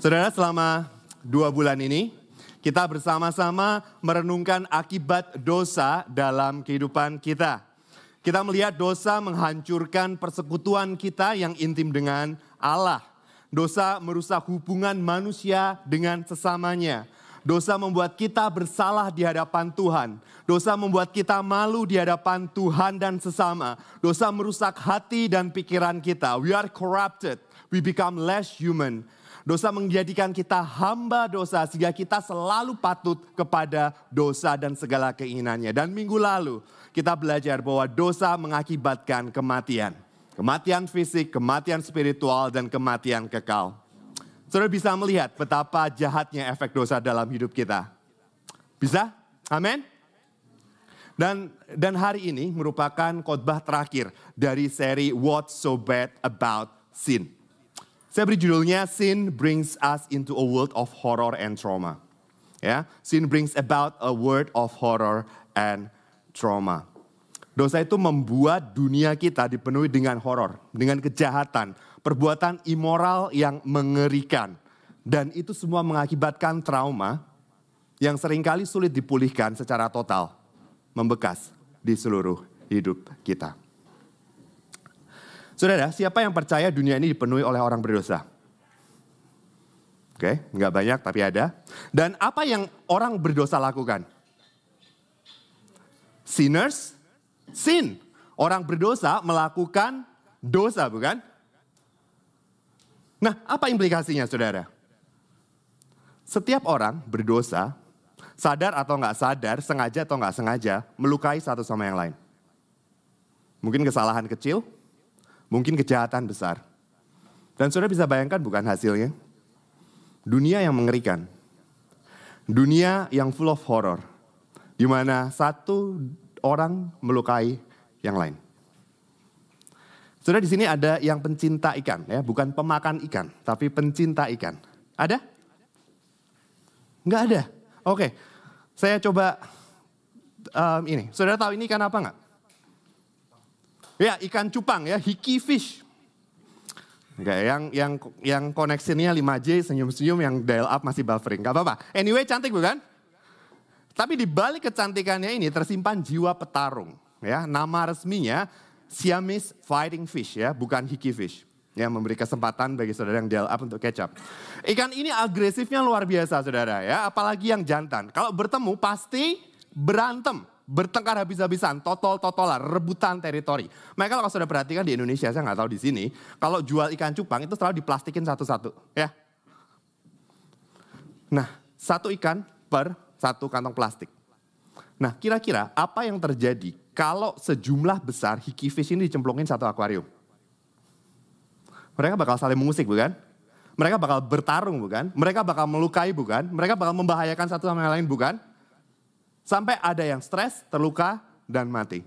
Saudara, selama dua bulan ini kita bersama-sama merenungkan akibat dosa dalam kehidupan kita. Kita melihat dosa menghancurkan persekutuan kita yang intim dengan Allah. Dosa merusak hubungan manusia dengan sesamanya. Dosa membuat kita bersalah di hadapan Tuhan. Dosa membuat kita malu di hadapan Tuhan dan sesama. Dosa merusak hati dan pikiran kita. We are corrupted. We become less human. Dosa menjadikan kita hamba dosa sehingga kita selalu patut kepada dosa dan segala keinginannya. Dan minggu lalu kita belajar bahwa dosa mengakibatkan kematian. Kematian fisik, kematian spiritual, dan kematian kekal. Saudara bisa melihat betapa jahatnya efek dosa dalam hidup kita. Bisa? Amin? Dan dan hari ini merupakan khotbah terakhir dari seri What's So Bad About Sin. Saya beri judulnya Sin Brings Us into a World of Horror and Trauma. Ya, sin brings about a world of horror and trauma. Dosa itu membuat dunia kita dipenuhi dengan horor, dengan kejahatan, perbuatan immoral yang mengerikan. Dan itu semua mengakibatkan trauma yang sering kali sulit dipulihkan secara total, membekas di seluruh hidup kita. Saudara, siapa yang percaya dunia ini dipenuhi oleh orang berdosa? Oke, nggak banyak tapi ada. Dan apa yang orang berdosa lakukan? Sinners, sin. Orang berdosa melakukan dosa, bukan? Nah, apa implikasinya saudara? Setiap orang berdosa, sadar atau nggak sadar, sengaja atau nggak sengaja, melukai satu sama yang lain. Mungkin kesalahan kecil, mungkin kejahatan besar. Dan saudara bisa bayangkan bukan hasilnya? Dunia yang mengerikan. Dunia yang full of horror. Di mana satu orang melukai yang lain. Saudara di sini ada yang pencinta ikan ya, bukan pemakan ikan, tapi pencinta ikan. Ada? Enggak ada. Oke, saya coba um, ini. Saudara tahu ini ikan apa enggak? Ya, ikan cupang ya, hiki fish. Oke, yang yang yang koneksinya 5G senyum-senyum yang dial up masih buffering. Gak apa-apa. Anyway, cantik bukan? Tapi di balik kecantikannya ini tersimpan jiwa petarung. Ya, nama resminya Siamese fighting fish ya, bukan hiki fish. Ya, memberi kesempatan bagi saudara yang dial up untuk kecap. Ikan ini agresifnya luar biasa saudara ya, apalagi yang jantan. Kalau bertemu pasti berantem bertengkar habis-habisan, totol-totolan, rebutan teritori. Mereka kalau sudah perhatikan di Indonesia, saya nggak tahu di sini, kalau jual ikan cupang itu selalu diplastikin satu-satu, ya. Nah, satu ikan per satu kantong plastik. Nah, kira-kira apa yang terjadi kalau sejumlah besar hiki fish ini dicemplungin satu akuarium? Mereka bakal saling mengusik, bukan? Mereka bakal bertarung, bukan? Mereka bakal melukai, bukan? Mereka bakal membahayakan satu sama yang lain, bukan? Sampai ada yang stres, terluka, dan mati.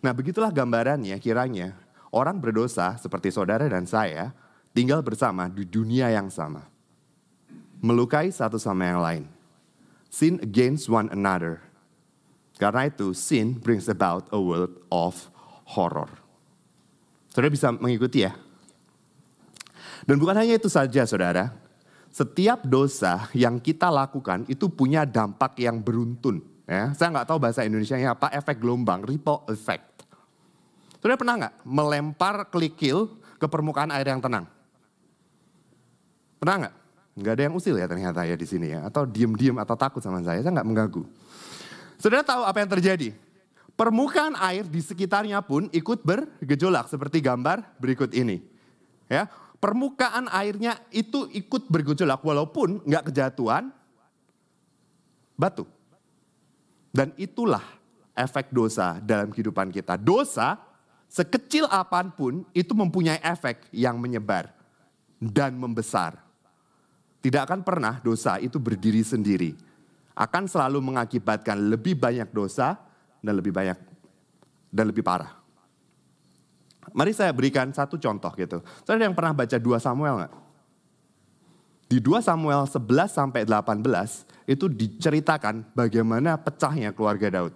Nah begitulah gambarannya kiranya orang berdosa seperti saudara dan saya tinggal bersama di dunia yang sama. Melukai satu sama yang lain. Sin against one another. Karena itu sin brings about a world of horror. Saudara bisa mengikuti ya. Dan bukan hanya itu saja saudara setiap dosa yang kita lakukan itu punya dampak yang beruntun. Ya, saya nggak tahu bahasa Indonesia apa, efek gelombang, ripple effect. Sudah pernah nggak melempar klikil ke permukaan air yang tenang? Pernah nggak? Nggak ada yang usil ya ternyata ya di sini ya. Atau diem-diem atau takut sama saya, saya nggak mengganggu. Saudara tahu apa yang terjadi? Permukaan air di sekitarnya pun ikut bergejolak seperti gambar berikut ini. Ya, permukaan airnya itu ikut bergejolak walaupun nggak kejatuhan batu. Dan itulah efek dosa dalam kehidupan kita. Dosa sekecil apa pun itu mempunyai efek yang menyebar dan membesar. Tidak akan pernah dosa itu berdiri sendiri. Akan selalu mengakibatkan lebih banyak dosa dan lebih banyak dan lebih parah. Mari saya berikan satu contoh gitu. Saudara yang pernah baca 2 Samuel nggak? Di 2 Samuel 11 sampai 18 itu diceritakan bagaimana pecahnya keluarga Daud.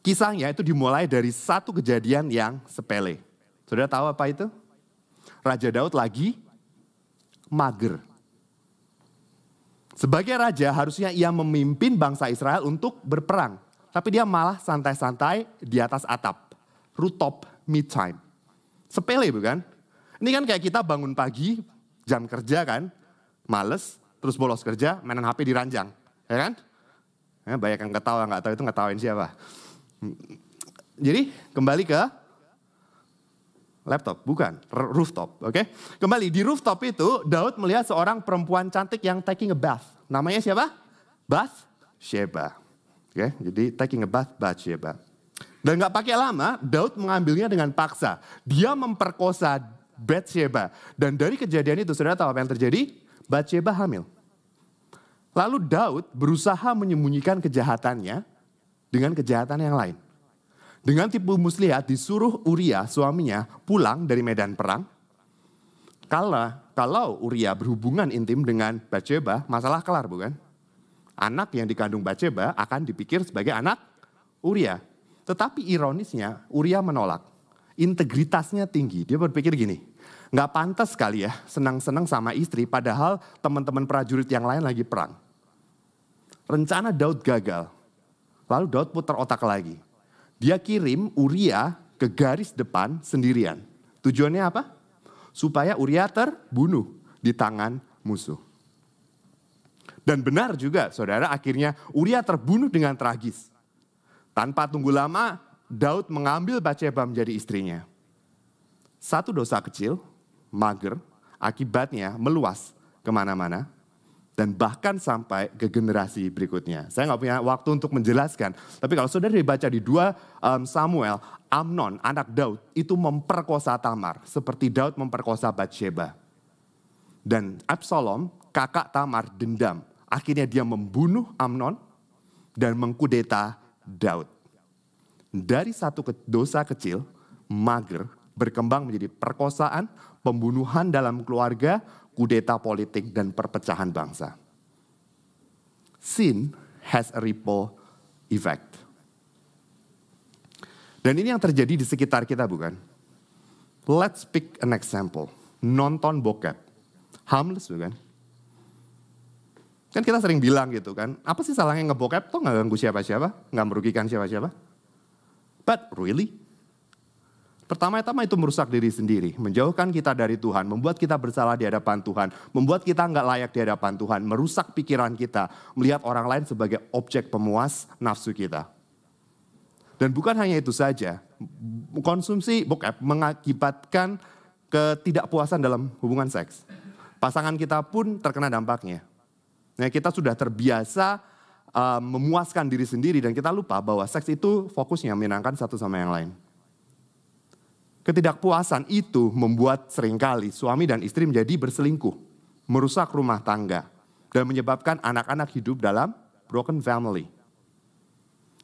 Kisahnya itu dimulai dari satu kejadian yang sepele. Saudara tahu apa itu? Raja Daud lagi mager. Sebagai raja harusnya ia memimpin bangsa Israel untuk berperang. Tapi dia malah santai-santai di atas atap. Rooftop mid time. Sepele bukan? Ini kan kayak kita bangun pagi, jam kerja kan, males, terus bolos kerja, mainan HP di ranjang. Ya kan? Ya, banyak yang ketawa, nggak tahu itu ngetawain siapa. Jadi kembali ke laptop, bukan rooftop, oke? Okay? Kembali di rooftop itu Daud melihat seorang perempuan cantik yang taking a bath. Namanya siapa? Bath Sheba. Oke, okay? jadi taking a bath Bath Sheba. Dan nggak pakai lama, Daud mengambilnya dengan paksa. Dia memperkosa Bathsheba. Dan dari kejadian itu, saudara tahu apa yang terjadi? Bathsheba hamil. Lalu Daud berusaha menyembunyikan kejahatannya dengan kejahatan yang lain. Dengan tipu muslihat disuruh Uria suaminya pulang dari medan perang. Kalau kalau Uria berhubungan intim dengan Bathsheba, masalah kelar bukan? Anak yang dikandung Bathsheba akan dipikir sebagai anak Uria. Tetapi ironisnya Uria menolak. Integritasnya tinggi. Dia berpikir gini, nggak pantas kali ya senang-senang sama istri padahal teman-teman prajurit yang lain lagi perang. Rencana Daud gagal. Lalu Daud putar otak lagi dia kirim Uria ke garis depan sendirian. Tujuannya apa? Supaya Uria terbunuh di tangan musuh. Dan benar juga saudara akhirnya Uria terbunuh dengan tragis. Tanpa tunggu lama Daud mengambil Bathsheba menjadi istrinya. Satu dosa kecil, mager, akibatnya meluas ke mana-mana dan bahkan sampai ke generasi berikutnya. Saya nggak punya waktu untuk menjelaskan, tapi kalau saudara dibaca di dua um, Samuel, Amnon, anak Daud, itu memperkosa Tamar, seperti Daud memperkosa Bathsheba. Dan Absalom, kakak Tamar, dendam. Akhirnya dia membunuh Amnon dan mengkudeta Daud. Dari satu dosa kecil, mager, berkembang menjadi perkosaan, pembunuhan dalam keluarga, kudeta politik dan perpecahan bangsa. Sin has a ripple effect. Dan ini yang terjadi di sekitar kita bukan? Let's pick an example. Nonton bokep. Harmless bukan? Kan kita sering bilang gitu kan, apa sih salahnya ngebokep tuh nggak ganggu siapa-siapa, nggak merugikan siapa-siapa. But really? Pertama-tama itu merusak diri sendiri, menjauhkan kita dari Tuhan, membuat kita bersalah di hadapan Tuhan, membuat kita nggak layak di hadapan Tuhan, merusak pikiran kita, melihat orang lain sebagai objek pemuas nafsu kita. Dan bukan hanya itu saja, konsumsi bokep mengakibatkan ketidakpuasan dalam hubungan seks. Pasangan kita pun terkena dampaknya. Nah, kita sudah terbiasa uh, memuaskan diri sendiri dan kita lupa bahwa seks itu fokusnya menyenangkan satu sama yang lain. Ketidakpuasan itu membuat sering kali suami dan istri menjadi berselingkuh, merusak rumah tangga, dan menyebabkan anak-anak hidup dalam broken family.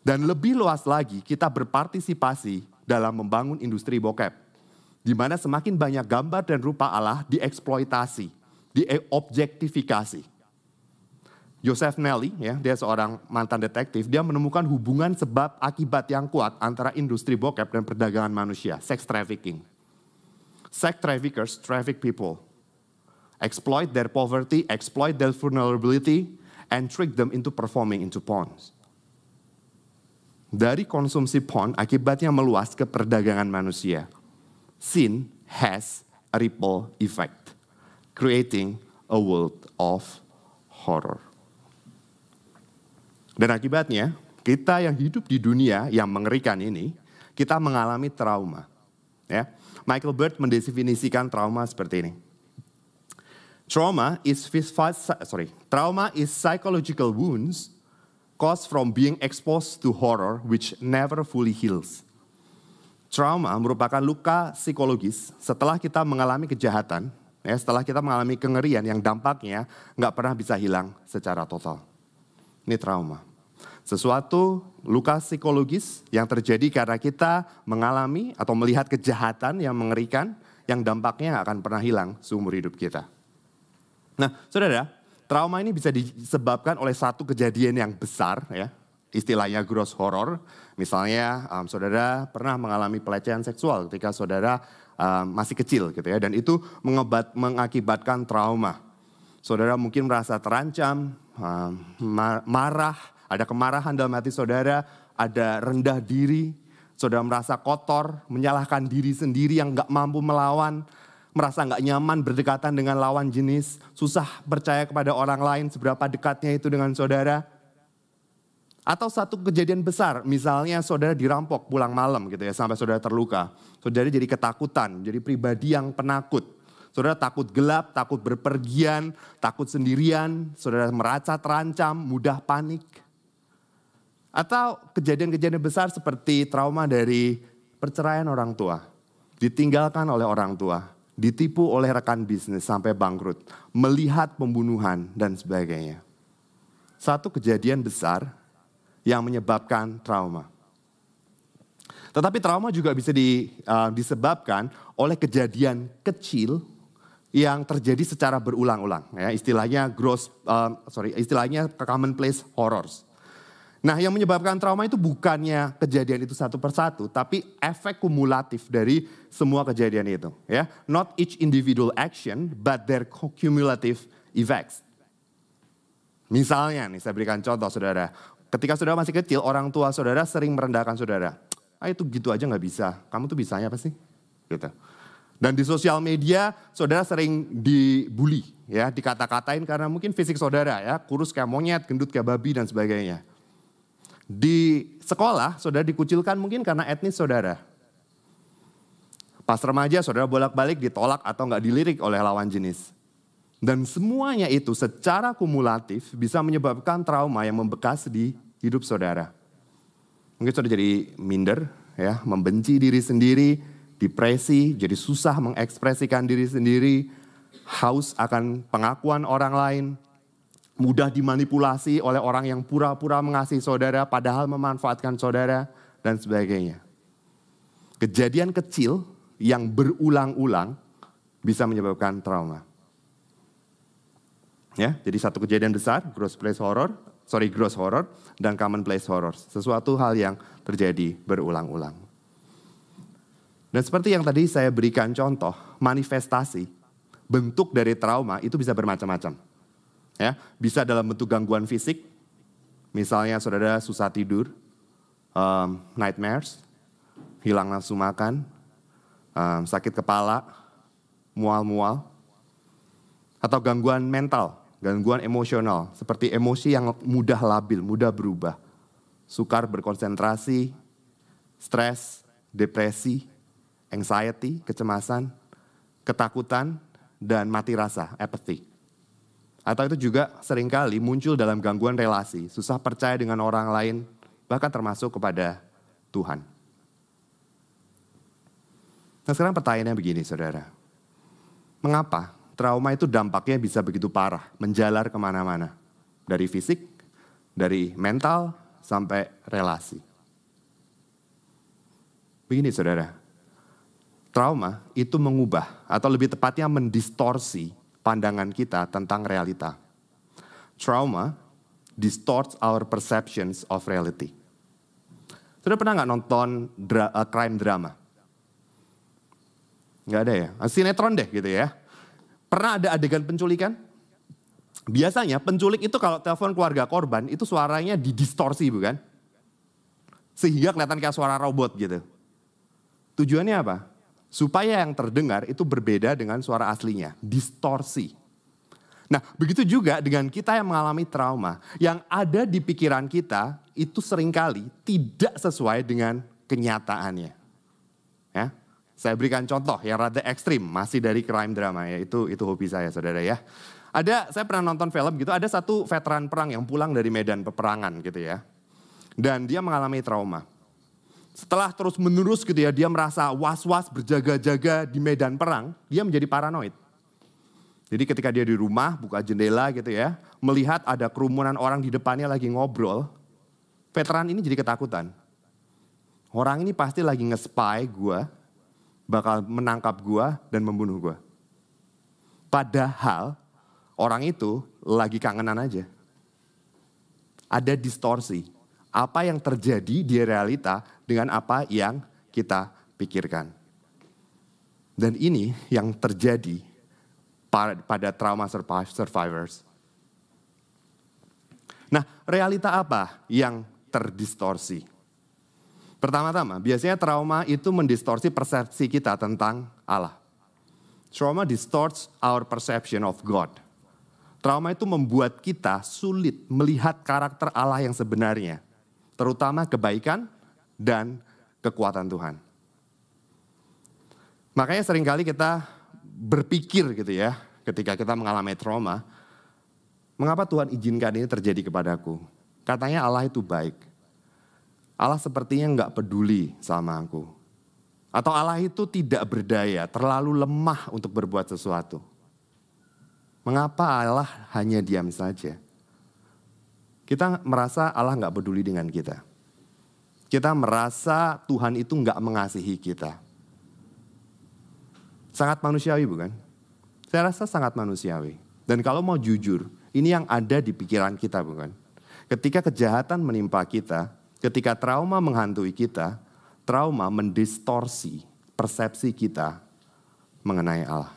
Dan lebih luas lagi, kita berpartisipasi dalam membangun industri bokep, di mana semakin banyak gambar dan rupa Allah dieksploitasi, diobjektifikasi Joseph Nelly, ya, dia seorang mantan detektif, dia menemukan hubungan sebab akibat yang kuat antara industri bokep dan perdagangan manusia, sex trafficking. Sex traffickers traffic people, exploit their poverty, exploit their vulnerability, and trick them into performing into porn. Dari konsumsi porn, akibatnya meluas ke perdagangan manusia. Sin has a ripple effect, creating a world of horror. Dan akibatnya, kita yang hidup di dunia yang mengerikan ini, kita mengalami trauma. Ya, Michael Bird mendefinisikan trauma seperti ini. Trauma is sorry, trauma is psychological wounds caused from being exposed to horror which never fully heals. Trauma merupakan luka psikologis setelah kita mengalami kejahatan, ya, setelah kita mengalami kengerian yang dampaknya nggak pernah bisa hilang secara total. Ini trauma. Sesuatu luka psikologis yang terjadi karena kita mengalami atau melihat kejahatan yang mengerikan yang dampaknya akan pernah hilang seumur hidup kita. Nah, saudara, trauma ini bisa disebabkan oleh satu kejadian yang besar ya, istilahnya gross horror. Misalnya, um, saudara pernah mengalami pelecehan seksual ketika saudara um, masih kecil gitu ya, dan itu mengakibatkan trauma Saudara mungkin merasa terancam, uh, marah, ada kemarahan dalam hati saudara, ada rendah diri, saudara merasa kotor, menyalahkan diri sendiri yang gak mampu melawan, merasa gak nyaman berdekatan dengan lawan jenis, susah percaya kepada orang lain seberapa dekatnya itu dengan saudara. Atau satu kejadian besar, misalnya saudara dirampok pulang malam gitu ya sampai saudara terluka. Saudara jadi ketakutan, jadi pribadi yang penakut. Saudara takut gelap, takut berpergian, takut sendirian, saudara merasa terancam, mudah panik. Atau kejadian-kejadian besar seperti trauma dari perceraian orang tua, ditinggalkan oleh orang tua, ditipu oleh rekan bisnis sampai bangkrut, melihat pembunuhan dan sebagainya. Satu kejadian besar yang menyebabkan trauma. Tetapi trauma juga bisa di, uh, disebabkan oleh kejadian kecil yang terjadi secara berulang-ulang ya. Istilahnya gross uh, sorry istilahnya commonplace horrors. Nah yang menyebabkan trauma itu bukannya kejadian itu satu persatu tapi efek kumulatif dari semua kejadian itu ya. Not each individual action but their cumulative effects. Misalnya nih saya berikan contoh saudara. Ketika saudara masih kecil orang tua saudara sering merendahkan saudara. Ah itu gitu aja nggak bisa. Kamu tuh bisanya apa sih? Gitu dan di sosial media saudara sering dibully ya, dikata-katain karena mungkin fisik saudara ya, kurus kayak monyet, gendut kayak babi dan sebagainya. Di sekolah saudara dikucilkan mungkin karena etnis saudara. Pas remaja saudara bolak-balik ditolak atau nggak dilirik oleh lawan jenis. Dan semuanya itu secara kumulatif bisa menyebabkan trauma yang membekas di hidup saudara. Mungkin saudara jadi minder, ya, membenci diri sendiri, depresi, jadi susah mengekspresikan diri sendiri, haus akan pengakuan orang lain, mudah dimanipulasi oleh orang yang pura-pura mengasihi saudara padahal memanfaatkan saudara dan sebagainya. Kejadian kecil yang berulang-ulang bisa menyebabkan trauma. Ya, jadi satu kejadian besar, gross place horror, sorry gross horror dan common place horror. Sesuatu hal yang terjadi berulang-ulang. Dan seperti yang tadi saya berikan contoh, manifestasi, bentuk dari trauma itu bisa bermacam-macam. Ya, bisa dalam bentuk gangguan fisik, misalnya saudara susah tidur, um, nightmares, hilang nafsu makan, um, sakit kepala, mual-mual, atau gangguan mental, gangguan emosional, seperti emosi yang mudah labil, mudah berubah, sukar berkonsentrasi, stres, depresi, anxiety, kecemasan, ketakutan, dan mati rasa, apathy. Atau itu juga sering kali muncul dalam gangguan relasi, susah percaya dengan orang lain, bahkan termasuk kepada Tuhan. Nah sekarang pertanyaannya begini saudara. Mengapa trauma itu dampaknya bisa begitu parah, menjalar ke mana-mana? Dari fisik, dari mental, sampai relasi. Begini saudara, Trauma itu mengubah atau lebih tepatnya mendistorsi pandangan kita tentang realita. Trauma distorts our perceptions of reality. Sudah pernah nggak nonton dra uh, crime drama? Nggak ada ya? Ah, sinetron deh gitu ya. Pernah ada adegan penculikan? Biasanya penculik itu kalau telepon keluarga korban itu suaranya didistorsi bukan? Sehingga kelihatan kayak suara robot gitu. Tujuannya apa? Supaya yang terdengar itu berbeda dengan suara aslinya, distorsi. Nah, begitu juga dengan kita yang mengalami trauma, yang ada di pikiran kita itu sering kali tidak sesuai dengan kenyataannya. Ya, saya berikan contoh yang rada ekstrim, masih dari crime drama ya, itu itu hobi saya saudara ya. Ada, saya pernah nonton film gitu, ada satu veteran perang yang pulang dari medan peperangan gitu ya. Dan dia mengalami trauma setelah terus menerus gitu ya, dia merasa was-was berjaga-jaga di medan perang, dia menjadi paranoid. Jadi ketika dia di rumah, buka jendela gitu ya, melihat ada kerumunan orang di depannya lagi ngobrol, veteran ini jadi ketakutan. Orang ini pasti lagi nge-spy gue, bakal menangkap gue dan membunuh gue. Padahal orang itu lagi kangenan aja. Ada distorsi apa yang terjadi di realita dengan apa yang kita pikirkan. Dan ini yang terjadi pada trauma survivors. Nah, realita apa yang terdistorsi? Pertama-tama, biasanya trauma itu mendistorsi persepsi kita tentang Allah. Trauma distorts our perception of God. Trauma itu membuat kita sulit melihat karakter Allah yang sebenarnya, terutama kebaikan dan kekuatan Tuhan. Makanya sering kali kita berpikir gitu ya, ketika kita mengalami trauma, mengapa Tuhan izinkan ini terjadi kepadaku? Katanya Allah itu baik. Allah sepertinya nggak peduli sama aku. Atau Allah itu tidak berdaya, terlalu lemah untuk berbuat sesuatu. Mengapa Allah hanya diam saja? Kita merasa Allah nggak peduli dengan kita. Kita merasa Tuhan itu nggak mengasihi kita. Sangat manusiawi bukan? Saya rasa sangat manusiawi. Dan kalau mau jujur, ini yang ada di pikiran kita bukan? Ketika kejahatan menimpa kita, ketika trauma menghantui kita, trauma mendistorsi persepsi kita mengenai Allah.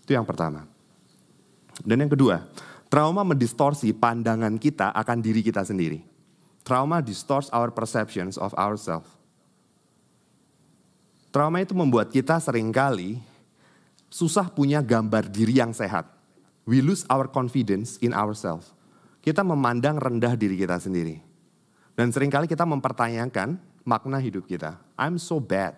Itu yang pertama. Dan yang kedua, trauma mendistorsi pandangan kita akan diri kita sendiri. Trauma distorts our perceptions of ourselves. Trauma itu membuat kita sering kali susah punya gambar diri yang sehat. We lose our confidence in ourselves. Kita memandang rendah diri kita sendiri. Dan sering kali kita mempertanyakan makna hidup kita. I'm so bad.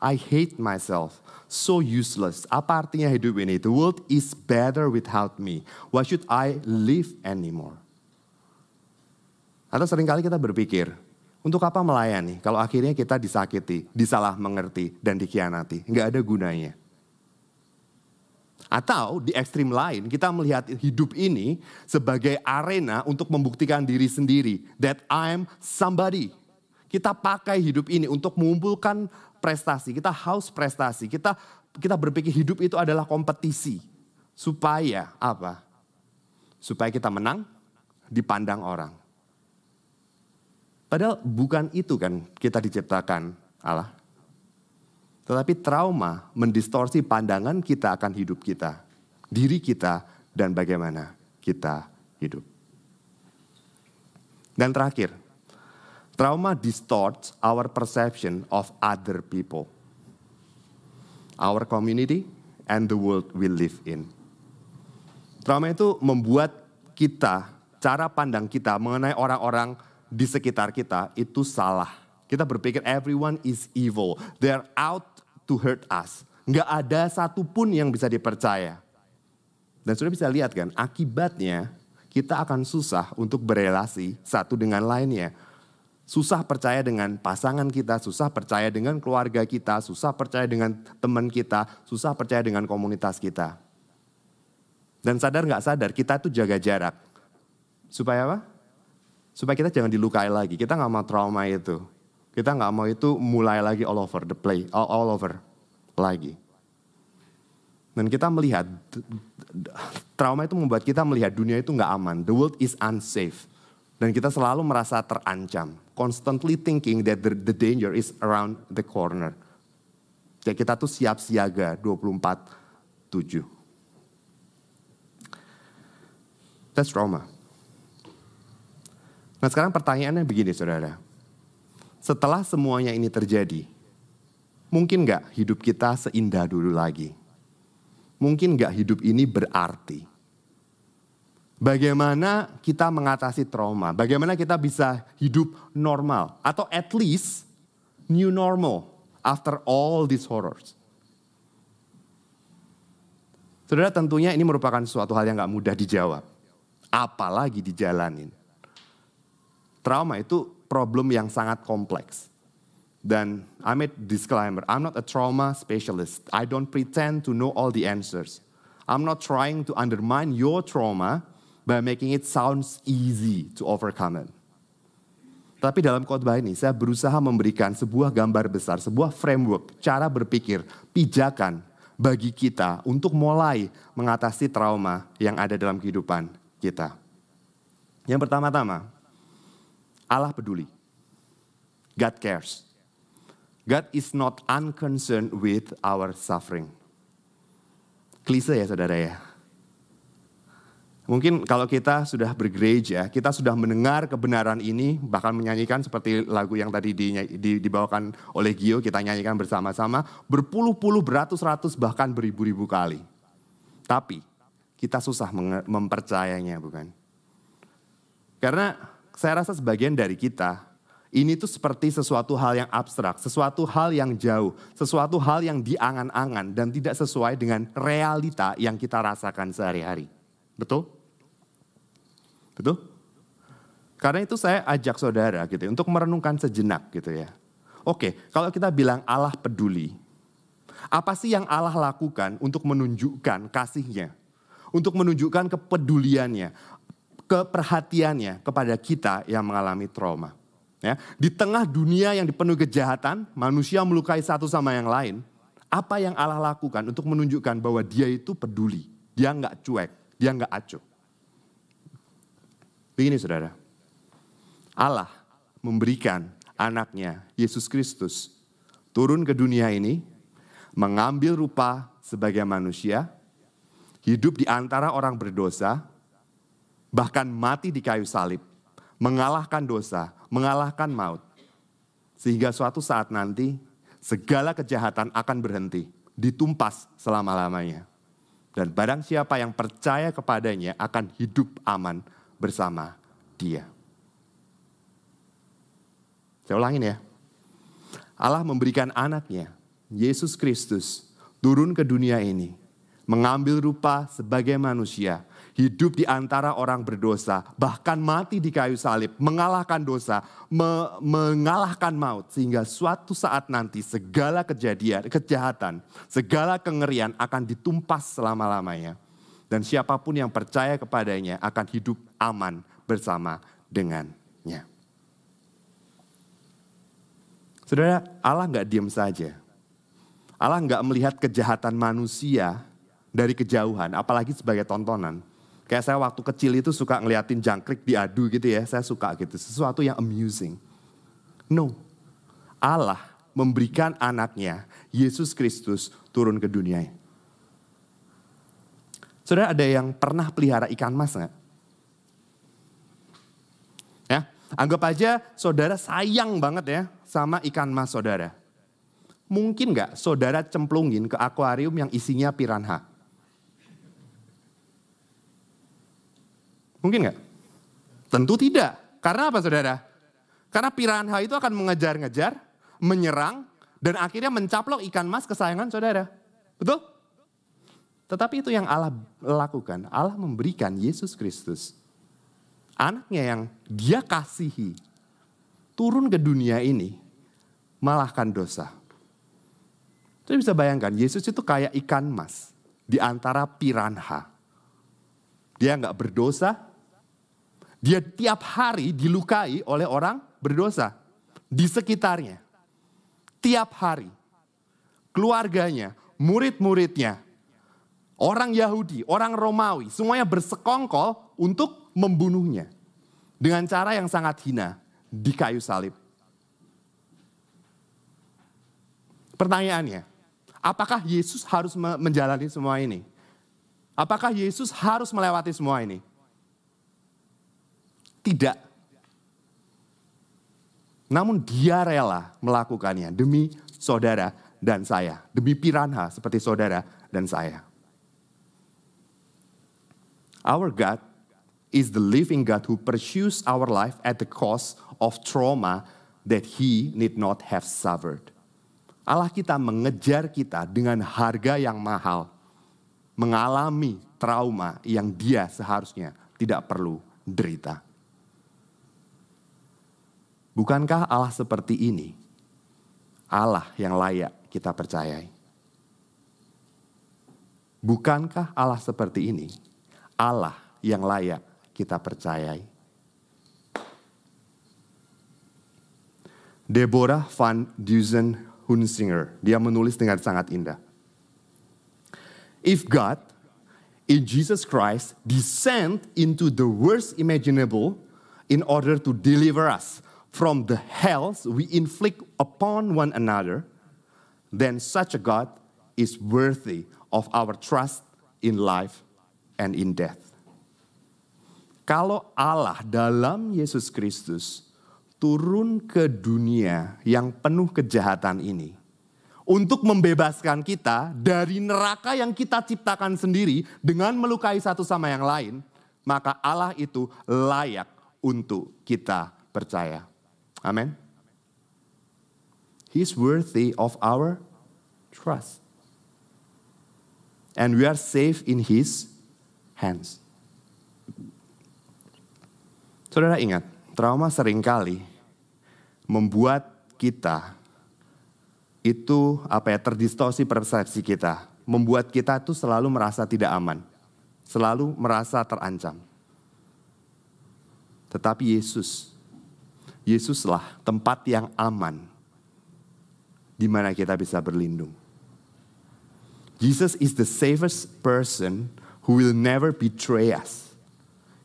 I hate myself. So useless. Apa artinya hidup ini? The world is better without me. Why should I live anymore? Atau sering kali kita berpikir, untuk apa melayani kalau akhirnya kita disakiti, disalah mengerti, dan dikhianati? Nggak ada gunanya. Atau di ekstrim lain kita melihat hidup ini sebagai arena untuk membuktikan diri sendiri. That I'm somebody. Kita pakai hidup ini untuk mengumpulkan prestasi. Kita haus prestasi. Kita kita berpikir hidup itu adalah kompetisi. Supaya apa? Supaya kita menang, dipandang orang. Padahal bukan itu kan kita diciptakan Allah. Tetapi trauma mendistorsi pandangan kita akan hidup kita, diri kita, dan bagaimana kita hidup. Dan terakhir, trauma distorts our perception of other people, our community, and the world we live in. Trauma itu membuat kita, cara pandang kita mengenai orang-orang di sekitar kita itu salah. Kita berpikir everyone is evil. They're out to hurt us. Nggak ada satupun yang bisa dipercaya. Dan sudah bisa lihat kan, akibatnya kita akan susah untuk berelasi satu dengan lainnya. Susah percaya dengan pasangan kita, susah percaya dengan keluarga kita, susah percaya dengan teman kita, susah percaya dengan komunitas kita. Dan sadar nggak sadar, kita tuh jaga jarak. Supaya apa? Supaya kita jangan dilukai lagi. Kita nggak mau trauma itu. Kita nggak mau itu mulai lagi all over the play, all, all over lagi. Dan kita melihat trauma itu membuat kita melihat dunia itu nggak aman. The world is unsafe. Dan kita selalu merasa terancam. Constantly thinking that the, the danger is around the corner. Kayak kita tuh siap siaga 24-7. That's trauma. Nah sekarang pertanyaannya begini saudara. Setelah semuanya ini terjadi, mungkin nggak hidup kita seindah dulu lagi? Mungkin nggak hidup ini berarti? Bagaimana kita mengatasi trauma? Bagaimana kita bisa hidup normal? Atau at least new normal after all these horrors? Saudara tentunya ini merupakan suatu hal yang gak mudah dijawab. Apalagi dijalanin. Trauma itu problem yang sangat kompleks. Dan I made disclaimer, I'm not a trauma specialist. I don't pretend to know all the answers. I'm not trying to undermine your trauma by making it sounds easy to overcome it. Tapi dalam khotbah ini saya berusaha memberikan sebuah gambar besar, sebuah framework, cara berpikir, pijakan bagi kita untuk mulai mengatasi trauma yang ada dalam kehidupan kita. Yang pertama-tama, Allah peduli. God cares. God is not unconcerned with our suffering. Klise ya saudara ya. Mungkin kalau kita sudah bergereja, kita sudah mendengar kebenaran ini, bahkan menyanyikan seperti lagu yang tadi dibawakan oleh Gio, kita nyanyikan bersama-sama, berpuluh-puluh, beratus-ratus, bahkan beribu-ribu kali. Tapi kita susah mempercayainya bukan? Karena saya rasa sebagian dari kita, ini tuh seperti sesuatu hal yang abstrak, sesuatu hal yang jauh, sesuatu hal yang diangan-angan dan tidak sesuai dengan realita yang kita rasakan sehari-hari. Betul? Betul? Karena itu saya ajak saudara gitu ya, untuk merenungkan sejenak gitu ya. Oke, kalau kita bilang Allah peduli, apa sih yang Allah lakukan untuk menunjukkan kasihnya? Untuk menunjukkan kepeduliannya, keperhatiannya kepada kita yang mengalami trauma. Ya, di tengah dunia yang dipenuhi kejahatan, manusia melukai satu sama yang lain. Apa yang Allah lakukan untuk menunjukkan bahwa dia itu peduli. Dia nggak cuek, dia nggak acuh. Begini saudara, Allah memberikan anaknya Yesus Kristus turun ke dunia ini, mengambil rupa sebagai manusia, hidup di antara orang berdosa, bahkan mati di kayu salib, mengalahkan dosa, mengalahkan maut. Sehingga suatu saat nanti segala kejahatan akan berhenti, ditumpas selama-lamanya. Dan barang siapa yang percaya kepadanya akan hidup aman bersama dia. Saya ulangin ya. Allah memberikan anaknya, Yesus Kristus, turun ke dunia ini. Mengambil rupa sebagai manusia, hidup di antara orang berdosa, bahkan mati di kayu salib, mengalahkan dosa, me mengalahkan maut, sehingga suatu saat nanti segala kejadian, kejahatan, segala kengerian akan ditumpas selama-lamanya. Dan siapa pun yang percaya kepadanya akan hidup aman bersama dengannya. Saudara, Allah nggak diam saja. Allah nggak melihat kejahatan manusia dari kejauhan, apalagi sebagai tontonan. Kayak saya waktu kecil itu suka ngeliatin jangkrik diadu gitu ya, saya suka gitu. Sesuatu yang amusing. No, Allah memberikan anaknya, Yesus Kristus turun ke dunia Saudara ada yang pernah pelihara ikan mas nggak? Ya, anggap aja saudara sayang banget ya sama ikan mas saudara. Mungkin nggak saudara cemplungin ke akuarium yang isinya piranha? Mungkin nggak? Tentu tidak. Karena apa saudara? Karena piranha itu akan mengejar-ngejar, menyerang, dan akhirnya mencaplok ikan mas kesayangan saudara. Betul? Tetapi itu yang Allah lakukan. Allah memberikan Yesus Kristus. Anaknya yang dia kasihi. Turun ke dunia ini. Malahkan dosa. Saya bisa bayangkan, Yesus itu kayak ikan mas. Di antara piranha. Dia nggak berdosa. Dia tiap hari dilukai oleh orang berdosa. Di sekitarnya. Tiap hari. Keluarganya, murid-muridnya, orang Yahudi, orang Romawi, semuanya bersekongkol untuk membunuhnya. Dengan cara yang sangat hina di kayu salib. Pertanyaannya, apakah Yesus harus menjalani semua ini? Apakah Yesus harus melewati semua ini? Tidak. Namun dia rela melakukannya demi saudara dan saya. Demi piranha seperti saudara dan saya. Our God is the living God who pursues our life at the cost of trauma that he need not have suffered. Allah kita mengejar kita dengan harga yang mahal, mengalami trauma yang dia seharusnya tidak perlu derita. Bukankah Allah seperti ini? Allah yang layak kita percayai. Bukankah Allah seperti ini? Allah yang layak kita percayai. Deborah van Dusen Hunsinger, dia menulis dengan sangat indah. If God in Jesus Christ descend into the worst imaginable in order to deliver us from the hells we inflict upon one another, then such a God is worthy of our trust in life and in death. Kalau Allah dalam Yesus Kristus turun ke dunia yang penuh kejahatan ini untuk membebaskan kita dari neraka yang kita ciptakan sendiri dengan melukai satu sama yang lain, maka Allah itu layak untuk kita percaya. Amin. He's worthy of our trust. And we are safe in his hands. Saudara ingat, trauma sering kali membuat kita itu apa ya terdistorsi persepsi kita, membuat kita itu selalu merasa tidak aman, selalu merasa terancam. Tetapi Yesus, Yesuslah tempat yang aman di mana kita bisa berlindung. Jesus is the safest person who will never betray us.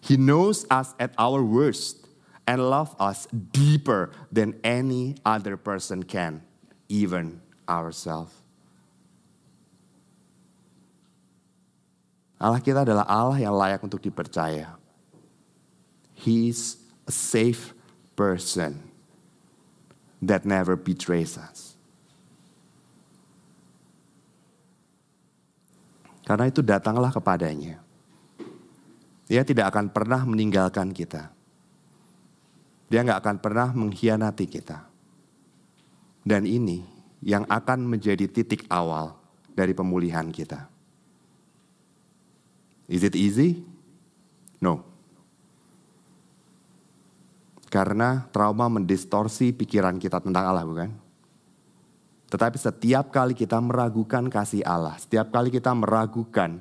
He knows us at our worst and loves us deeper than any other person can, even ourselves. Allah kita adalah Allah yang layak untuk dipercaya. He is a safe person that never betrays us. Karena itu datanglah kepadanya dia tidak akan pernah meninggalkan kita. Dia nggak akan pernah mengkhianati kita. Dan ini yang akan menjadi titik awal dari pemulihan kita. Is it easy? No. Karena trauma mendistorsi pikiran kita tentang Allah, bukan? Tetapi setiap kali kita meragukan kasih Allah, setiap kali kita meragukan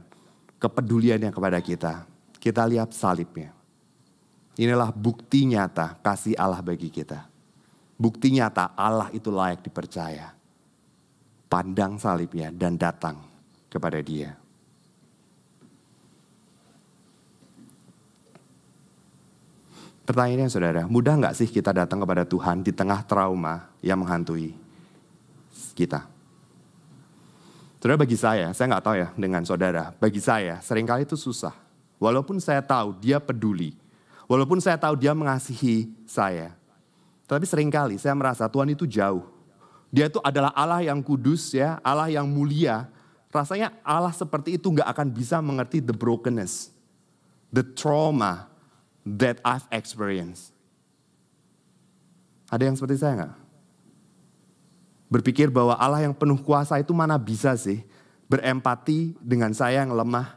kepeduliannya kepada kita, kita lihat salibnya. Inilah bukti nyata kasih Allah bagi kita. Bukti nyata Allah itu layak dipercaya. Pandang salibnya dan datang kepada dia. Pertanyaannya saudara, mudah nggak sih kita datang kepada Tuhan di tengah trauma yang menghantui kita? Saudara bagi saya, saya nggak tahu ya dengan saudara, bagi saya sering kali itu susah. Walaupun saya tahu dia peduli. Walaupun saya tahu dia mengasihi saya. Tapi sering kali saya merasa Tuhan itu jauh. Dia itu adalah Allah yang kudus ya, Allah yang mulia. Rasanya Allah seperti itu nggak akan bisa mengerti the brokenness, the trauma that I've experienced. Ada yang seperti saya nggak? Berpikir bahwa Allah yang penuh kuasa itu mana bisa sih berempati dengan saya yang lemah,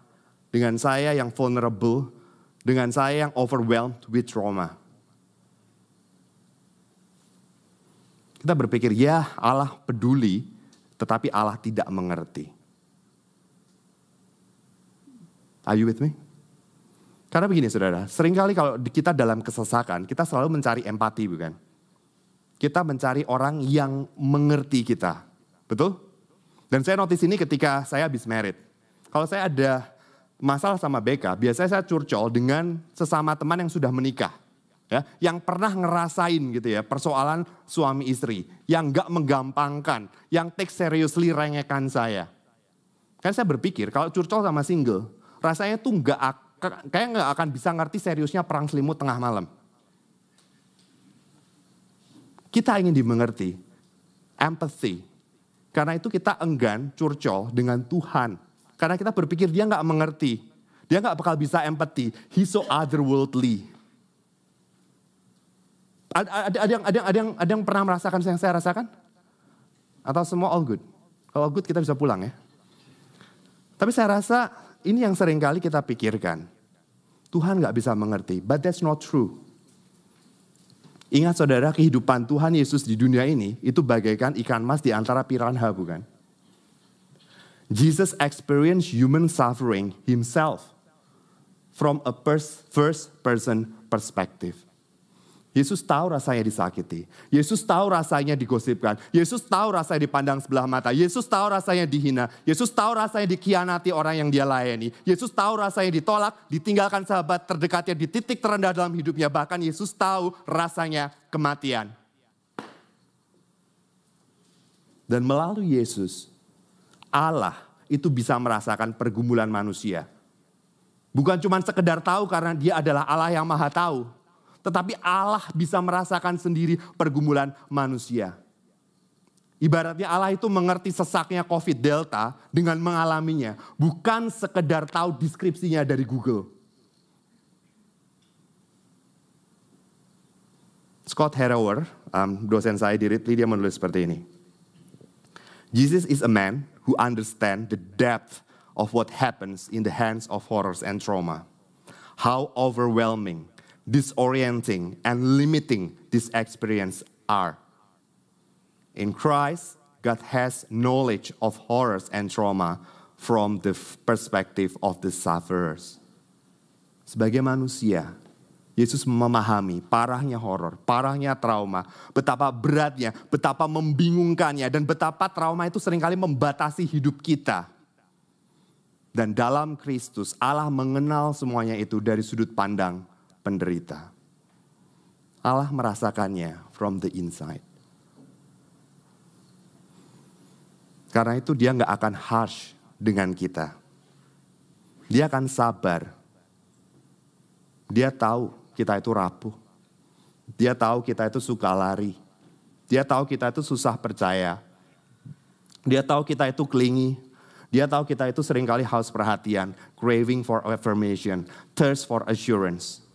dengan saya yang vulnerable, dengan saya yang overwhelmed with trauma. Kita berpikir, ya Allah peduli, tetapi Allah tidak mengerti. Are you with me? Karena begini saudara, sering kali kalau kita dalam kesesakan, kita selalu mencari empati bukan? Kita mencari orang yang mengerti kita. Betul? Dan saya notice ini ketika saya habis merit. Kalau saya ada masalah sama BK, biasanya saya curcol dengan sesama teman yang sudah menikah. Ya, yang pernah ngerasain gitu ya persoalan suami istri, yang gak menggampangkan, yang take seriously rengekan saya. Kan saya berpikir kalau curcol sama single, rasanya tuh gak kayak nggak akan bisa ngerti seriusnya perang selimut tengah malam. Kita ingin dimengerti, empathy. Karena itu kita enggan curcol dengan Tuhan karena kita berpikir dia nggak mengerti. Dia nggak bakal bisa empati. He's so otherworldly. Ada, ada, ada, yang, ada, yang, ada, yang, ada yang pernah merasakan yang saya rasakan? Atau semua all good? Kalau good kita bisa pulang ya. Tapi saya rasa ini yang sering kali kita pikirkan. Tuhan nggak bisa mengerti, but that's not true. Ingat saudara, kehidupan Tuhan Yesus di dunia ini itu bagaikan ikan mas di antara piranha bukan? Jesus experienced human suffering himself from a first person perspective. Yesus tahu rasanya disakiti. Yesus tahu rasanya digosipkan. Yesus tahu rasanya dipandang sebelah mata. Yesus tahu rasanya dihina. Yesus tahu rasanya dikhianati orang yang dia layani. Yesus tahu rasanya ditolak, ditinggalkan sahabat terdekatnya di titik terendah dalam hidupnya. Bahkan Yesus tahu rasanya kematian. Dan melalui Yesus, Allah itu bisa merasakan pergumulan manusia. Bukan cuma sekedar tahu karena dia adalah Allah yang maha tahu. Tetapi Allah bisa merasakan sendiri pergumulan manusia. Ibaratnya Allah itu mengerti sesaknya COVID Delta dengan mengalaminya. Bukan sekedar tahu deskripsinya dari Google. Scott Harrower, um, dosen saya di Ripley, dia menulis seperti ini. Jesus is a man who understands the depth of what happens in the hands of horrors and trauma. How overwhelming, disorienting, and limiting this experience are. In Christ, God has knowledge of horrors and trauma from the perspective of the sufferers. Sebagai manusia, Yesus memahami parahnya horor, parahnya trauma, betapa beratnya, betapa membingungkannya, dan betapa trauma itu sering kali membatasi hidup kita. Dan dalam Kristus, Allah mengenal semuanya itu dari sudut pandang penderita. Allah merasakannya from the inside. Karena itu dia nggak akan harsh dengan kita. Dia akan sabar. Dia tahu kita itu rapuh. Dia tahu kita itu suka lari. Dia tahu kita itu susah percaya. Dia tahu kita itu klingi. Dia tahu kita itu sering kali haus perhatian, craving for affirmation, thirst for assurance.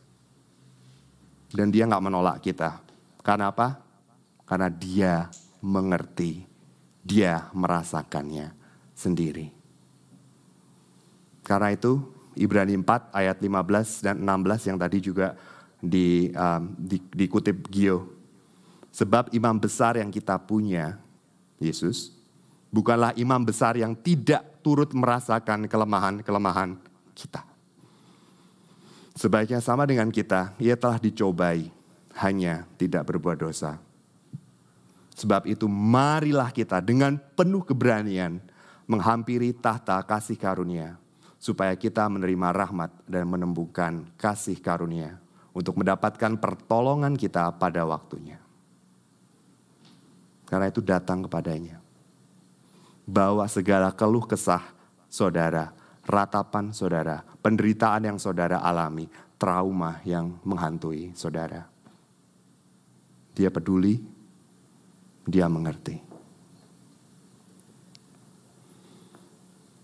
Dan dia nggak menolak kita. Karena apa? Karena dia mengerti. Dia merasakannya sendiri. Karena itu Ibrani 4 ayat 15 dan 16 yang tadi juga di, um, di, dikutip Gio. Sebab imam besar yang kita punya, Yesus, bukanlah imam besar yang tidak turut merasakan kelemahan-kelemahan kita. Sebaiknya sama dengan kita, ia telah dicobai, hanya tidak berbuat dosa. Sebab itu marilah kita dengan penuh keberanian menghampiri tahta kasih karunia, supaya kita menerima rahmat dan menemukan kasih karunia untuk mendapatkan pertolongan kita pada waktunya. Karena itu datang kepadanya. Bawa segala keluh kesah saudara, ratapan saudara, penderitaan yang saudara alami, trauma yang menghantui saudara. Dia peduli, dia mengerti.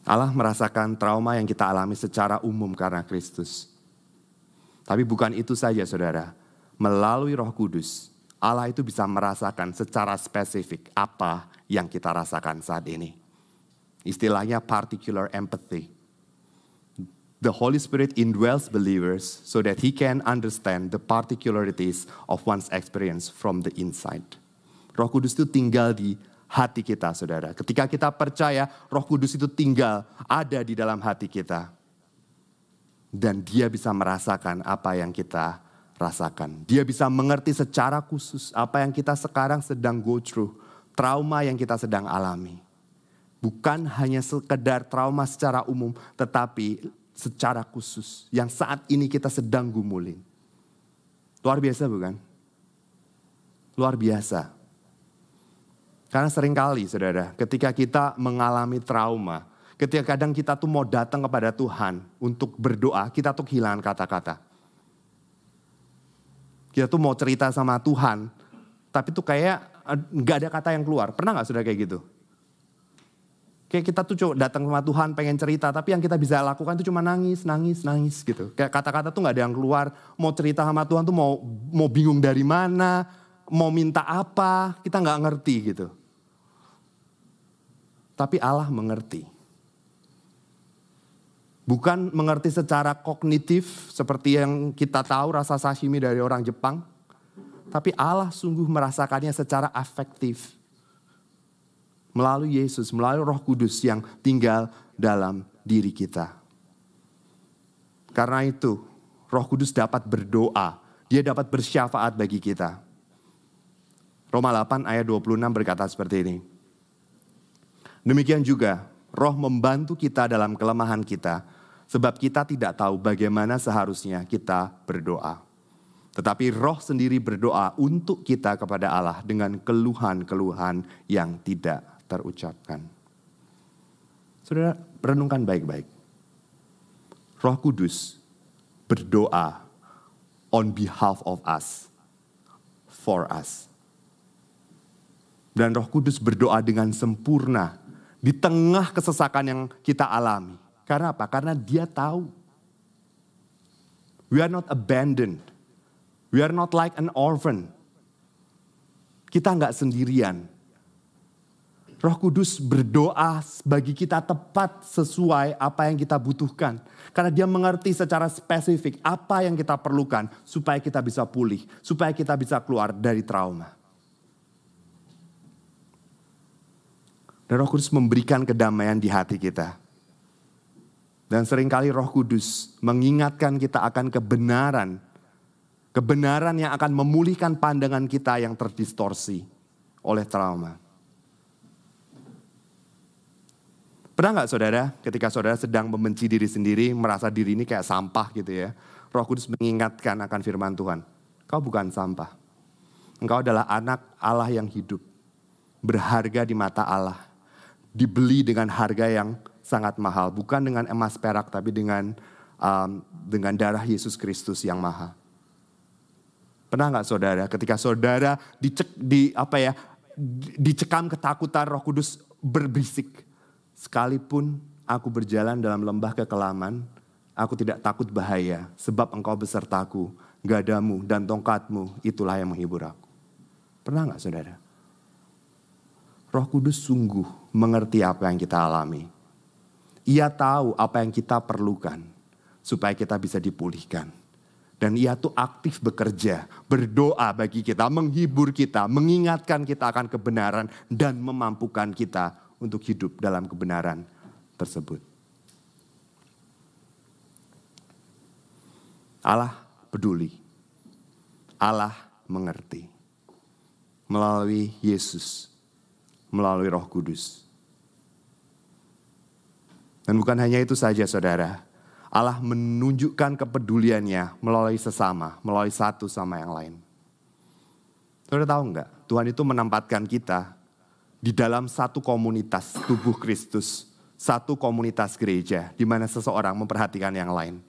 Allah merasakan trauma yang kita alami secara umum karena Kristus. Tapi bukan itu saja saudara. Melalui roh kudus, Allah itu bisa merasakan secara spesifik apa yang kita rasakan saat ini. Istilahnya particular empathy. The Holy Spirit indwells believers so that he can understand the particularities of one's experience from the inside. Roh Kudus itu tinggal di hati kita, saudara. Ketika kita percaya, Roh Kudus itu tinggal ada di dalam hati kita dan dia bisa merasakan apa yang kita rasakan. Dia bisa mengerti secara khusus apa yang kita sekarang sedang go through, trauma yang kita sedang alami. Bukan hanya sekedar trauma secara umum, tetapi secara khusus yang saat ini kita sedang gumulin. Luar biasa bukan? Luar biasa. Karena sering kali saudara, ketika kita mengalami trauma, Ketika kadang kita tuh mau datang kepada Tuhan untuk berdoa, kita tuh kehilangan kata-kata. Kita tuh mau cerita sama Tuhan, tapi tuh kayak nggak ada kata yang keluar. Pernah nggak sudah kayak gitu? Kayak kita tuh coba datang sama Tuhan pengen cerita, tapi yang kita bisa lakukan tuh cuma nangis, nangis, nangis gitu. Kayak kata-kata tuh nggak ada yang keluar. Mau cerita sama Tuhan tuh mau mau bingung dari mana, mau minta apa, kita nggak ngerti gitu. Tapi Allah mengerti. Bukan mengerti secara kognitif seperti yang kita tahu rasa sashimi dari orang Jepang. Tapi Allah sungguh merasakannya secara afektif. Melalui Yesus, melalui roh kudus yang tinggal dalam diri kita. Karena itu roh kudus dapat berdoa. Dia dapat bersyafaat bagi kita. Roma 8 ayat 26 berkata seperti ini. Demikian juga roh membantu kita dalam kelemahan kita Sebab kita tidak tahu bagaimana seharusnya kita berdoa. Tetapi roh sendiri berdoa untuk kita kepada Allah dengan keluhan-keluhan yang tidak terucapkan. Saudara, renungkan baik-baik. Roh Kudus berdoa on behalf of us, for us. Dan Roh Kudus berdoa dengan sempurna di tengah kesesakan yang kita alami. Karena apa? Karena dia tahu. We are not abandoned. We are not like an orphan. Kita nggak sendirian. Roh Kudus berdoa bagi kita tepat sesuai apa yang kita butuhkan. Karena dia mengerti secara spesifik apa yang kita perlukan supaya kita bisa pulih, supaya kita bisa keluar dari trauma. Dan Roh Kudus memberikan kedamaian di hati kita. Dan sering kali Roh Kudus mengingatkan kita akan kebenaran. Kebenaran yang akan memulihkan pandangan kita yang terdistorsi oleh trauma. Pernah nggak saudara ketika saudara sedang membenci diri sendiri, merasa diri ini kayak sampah gitu ya. Roh Kudus mengingatkan akan firman Tuhan. Kau bukan sampah. Engkau adalah anak Allah yang hidup. Berharga di mata Allah. Dibeli dengan harga yang sangat mahal. Bukan dengan emas perak tapi dengan um, dengan darah Yesus Kristus yang mahal. Pernah nggak saudara ketika saudara dicek, di apa ya dicekam ketakutan Roh Kudus berbisik Sekalipun aku berjalan dalam lembah kekelaman, aku tidak takut bahaya, sebab engkau besertaku, gadamu dan tongkatmu, itulah yang menghibur aku. Pernah nggak saudara? Roh Kudus sungguh mengerti apa yang kita alami. Ia tahu apa yang kita perlukan supaya kita bisa dipulihkan. Dan ia tuh aktif bekerja, berdoa bagi kita, menghibur kita, mengingatkan kita akan kebenaran dan memampukan kita untuk hidup dalam kebenaran tersebut. Allah peduli. Allah mengerti. Melalui Yesus. Melalui roh kudus. Dan bukan hanya itu saja saudara. Allah menunjukkan kepeduliannya melalui sesama, melalui satu sama yang lain. Saudara tahu nggak? Tuhan itu menempatkan kita di dalam satu komunitas tubuh Kristus, satu komunitas gereja di mana seseorang memperhatikan yang lain.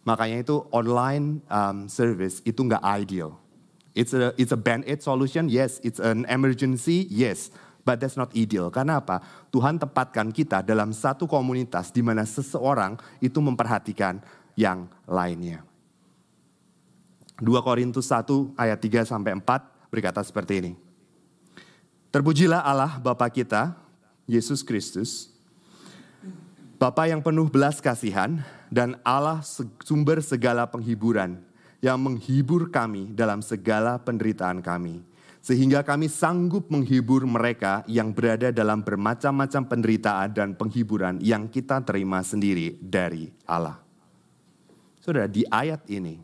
Makanya itu online um, service itu nggak ideal. It's a it's a band-aid solution, yes. It's an emergency, yes. But that's not ideal. Karena apa? Tuhan tepatkan kita dalam satu komunitas di mana seseorang itu memperhatikan yang lainnya. 2 Korintus 1 ayat 3 sampai 4 berkata seperti ini. Terpujilah Allah Bapa kita, Yesus Kristus, Bapa yang penuh belas kasihan dan Allah sumber segala penghiburan yang menghibur kami dalam segala penderitaan kami. Sehingga kami sanggup menghibur mereka yang berada dalam bermacam-macam penderitaan dan penghiburan yang kita terima sendiri dari Allah. Saudara, di ayat ini,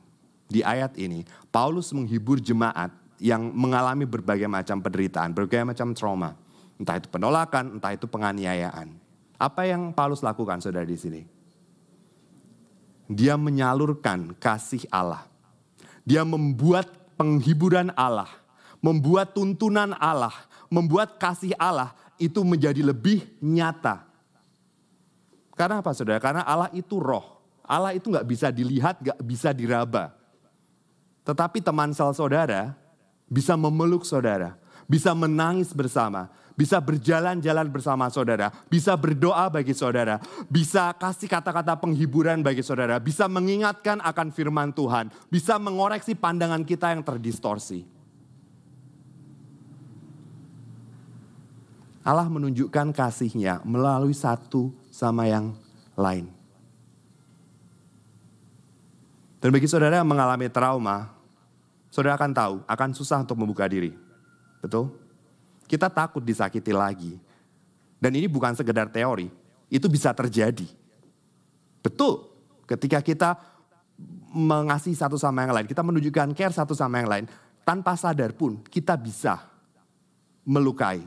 di ayat ini, Paulus menghibur jemaat yang mengalami berbagai macam penderitaan, berbagai macam trauma. Entah itu penolakan, entah itu penganiayaan. Apa yang Paulus lakukan saudara di sini? Dia menyalurkan kasih Allah. Dia membuat penghiburan Allah, membuat tuntunan Allah, membuat kasih Allah itu menjadi lebih nyata. Karena apa saudara? Karena Allah itu roh. Allah itu nggak bisa dilihat, nggak bisa diraba. Tetapi teman sel saudara bisa memeluk saudara, bisa menangis bersama, bisa berjalan-jalan bersama saudara, bisa berdoa bagi saudara, bisa kasih kata-kata penghiburan bagi saudara, bisa mengingatkan akan firman Tuhan, bisa mengoreksi pandangan kita yang terdistorsi. Allah menunjukkan kasihnya melalui satu sama yang lain. Dan bagi saudara yang mengalami trauma, saudara akan tahu, akan susah untuk membuka diri. Betul? Kita takut disakiti lagi. Dan ini bukan sekedar teori, itu bisa terjadi. Betul, ketika kita mengasihi satu sama yang lain, kita menunjukkan care satu sama yang lain, tanpa sadar pun kita bisa melukai.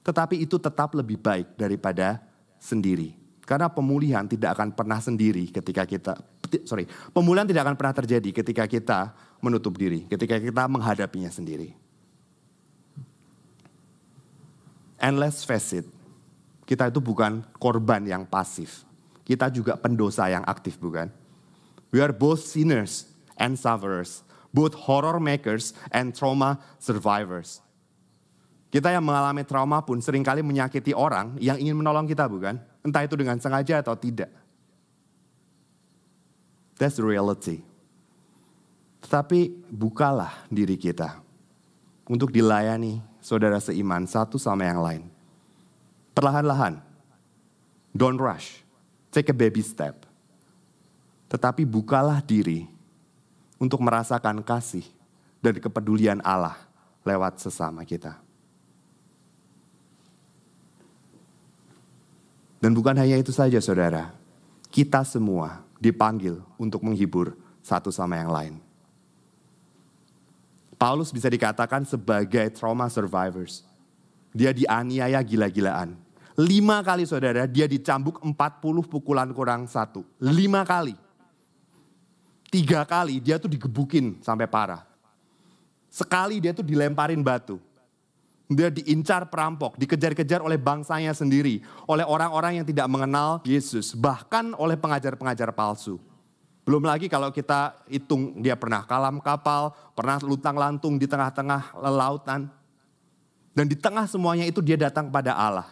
Tetapi itu tetap lebih baik daripada sendiri. Karena pemulihan tidak akan pernah sendiri ketika kita, sorry, pemulihan tidak akan pernah terjadi ketika kita menutup diri ketika kita menghadapinya sendiri. And let's face it, Kita itu bukan korban yang pasif. Kita juga pendosa yang aktif, bukan? We are both sinners and sufferers, both horror makers and trauma survivors. Kita yang mengalami trauma pun sering kali menyakiti orang yang ingin menolong kita, bukan? Entah itu dengan sengaja atau tidak. That's the reality. Tetapi bukalah diri kita untuk dilayani saudara seiman satu sama yang lain. Perlahan-lahan. Don't rush. Take a baby step. Tetapi bukalah diri untuk merasakan kasih dan kepedulian Allah lewat sesama kita. Dan bukan hanya itu saja saudara. Kita semua dipanggil untuk menghibur satu sama yang lain. Paulus bisa dikatakan sebagai trauma survivors. Dia dianiaya gila-gilaan. Lima kali saudara, dia dicambuk 40 pukulan kurang satu. Lima kali. Tiga kali dia tuh digebukin sampai parah. Sekali dia tuh dilemparin batu. Dia diincar perampok, dikejar-kejar oleh bangsanya sendiri, oleh orang-orang yang tidak mengenal Yesus, bahkan oleh pengajar-pengajar palsu. Belum lagi kalau kita hitung dia pernah kalam kapal, pernah lutang lantung di tengah-tengah lautan. Dan di tengah semuanya itu dia datang pada Allah.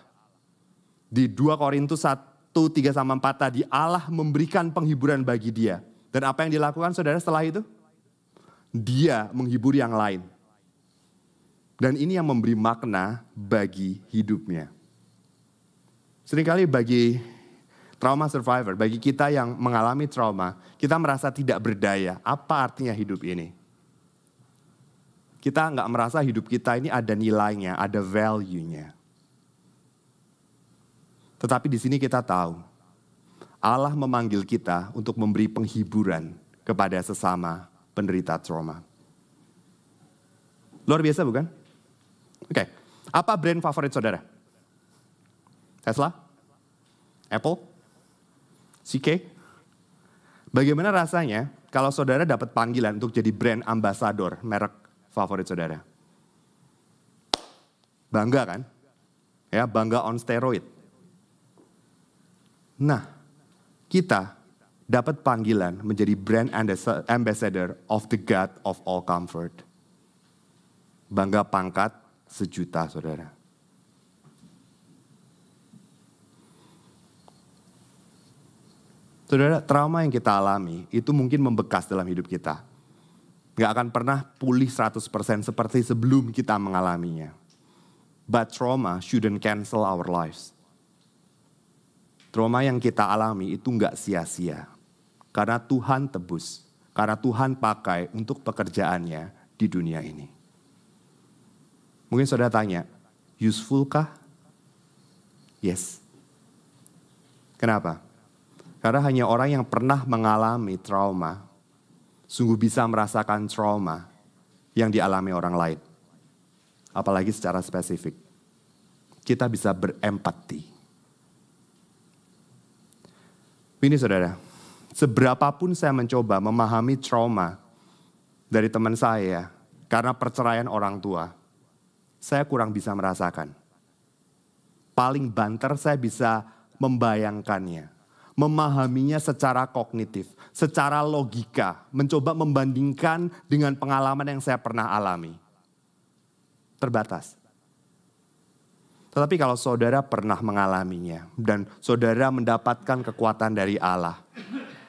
Di 2 Korintus 1, 3 sama 4 tadi Allah memberikan penghiburan bagi dia. Dan apa yang dilakukan saudara setelah itu? Dia menghibur yang lain. Dan ini yang memberi makna bagi hidupnya. Seringkali bagi trauma survivor, bagi kita yang mengalami trauma, kita merasa tidak berdaya. Apa artinya hidup ini? Kita nggak merasa hidup kita ini ada nilainya, ada value-nya. Tetapi di sini kita tahu, Allah memanggil kita untuk memberi penghiburan kepada sesama penderita trauma. Luar biasa bukan? Oke, okay. apa brand favorit saudara? Tesla? Apple? CK? Bagaimana rasanya kalau saudara dapat panggilan untuk jadi brand ambassador merek favorit saudara? Bangga kan? Ya, bangga on steroid. Nah, kita dapat panggilan menjadi brand ambassador of the God of all comfort. Bangga pangkat, sejuta saudara. Saudara, trauma yang kita alami itu mungkin membekas dalam hidup kita. Gak akan pernah pulih 100% seperti sebelum kita mengalaminya. But trauma shouldn't cancel our lives. Trauma yang kita alami itu gak sia-sia. Karena Tuhan tebus. Karena Tuhan pakai untuk pekerjaannya di dunia ini. Mungkin saudara tanya, useful kah? Yes. Kenapa? Karena hanya orang yang pernah mengalami trauma, sungguh bisa merasakan trauma yang dialami orang lain. Apalagi secara spesifik. Kita bisa berempati. Ini saudara, seberapapun saya mencoba memahami trauma dari teman saya karena perceraian orang tua, saya kurang bisa merasakan. Paling banter saya bisa membayangkannya, memahaminya secara kognitif, secara logika, mencoba membandingkan dengan pengalaman yang saya pernah alami. Terbatas. Tetapi kalau saudara pernah mengalaminya dan saudara mendapatkan kekuatan dari Allah,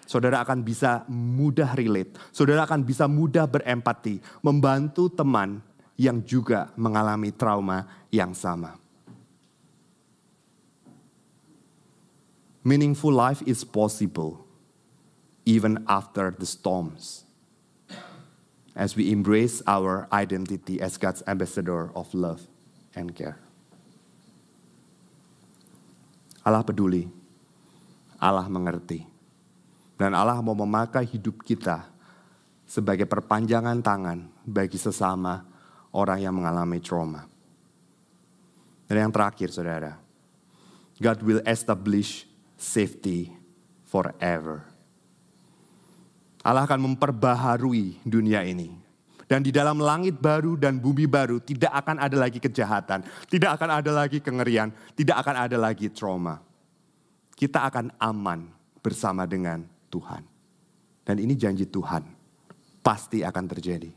saudara akan bisa mudah relate, saudara akan bisa mudah berempati, membantu teman yang juga mengalami trauma yang sama. Meaningful life is possible even after the storms. As we embrace our identity as God's ambassador of love and care. Allah peduli, Allah mengerti, dan Allah mau memakai hidup kita sebagai perpanjangan tangan bagi sesama orang yang mengalami trauma. Dan yang terakhir saudara, God will establish safety forever. Allah akan memperbaharui dunia ini Dan di dalam langit baru dan bumi baru tidak akan ada lagi kejahatan, tidak akan ada lagi kengerian, tidak akan ada lagi trauma. Kita akan aman bersama dengan Tuhan. Dan ini janji Tuhan, pasti akan terjadi.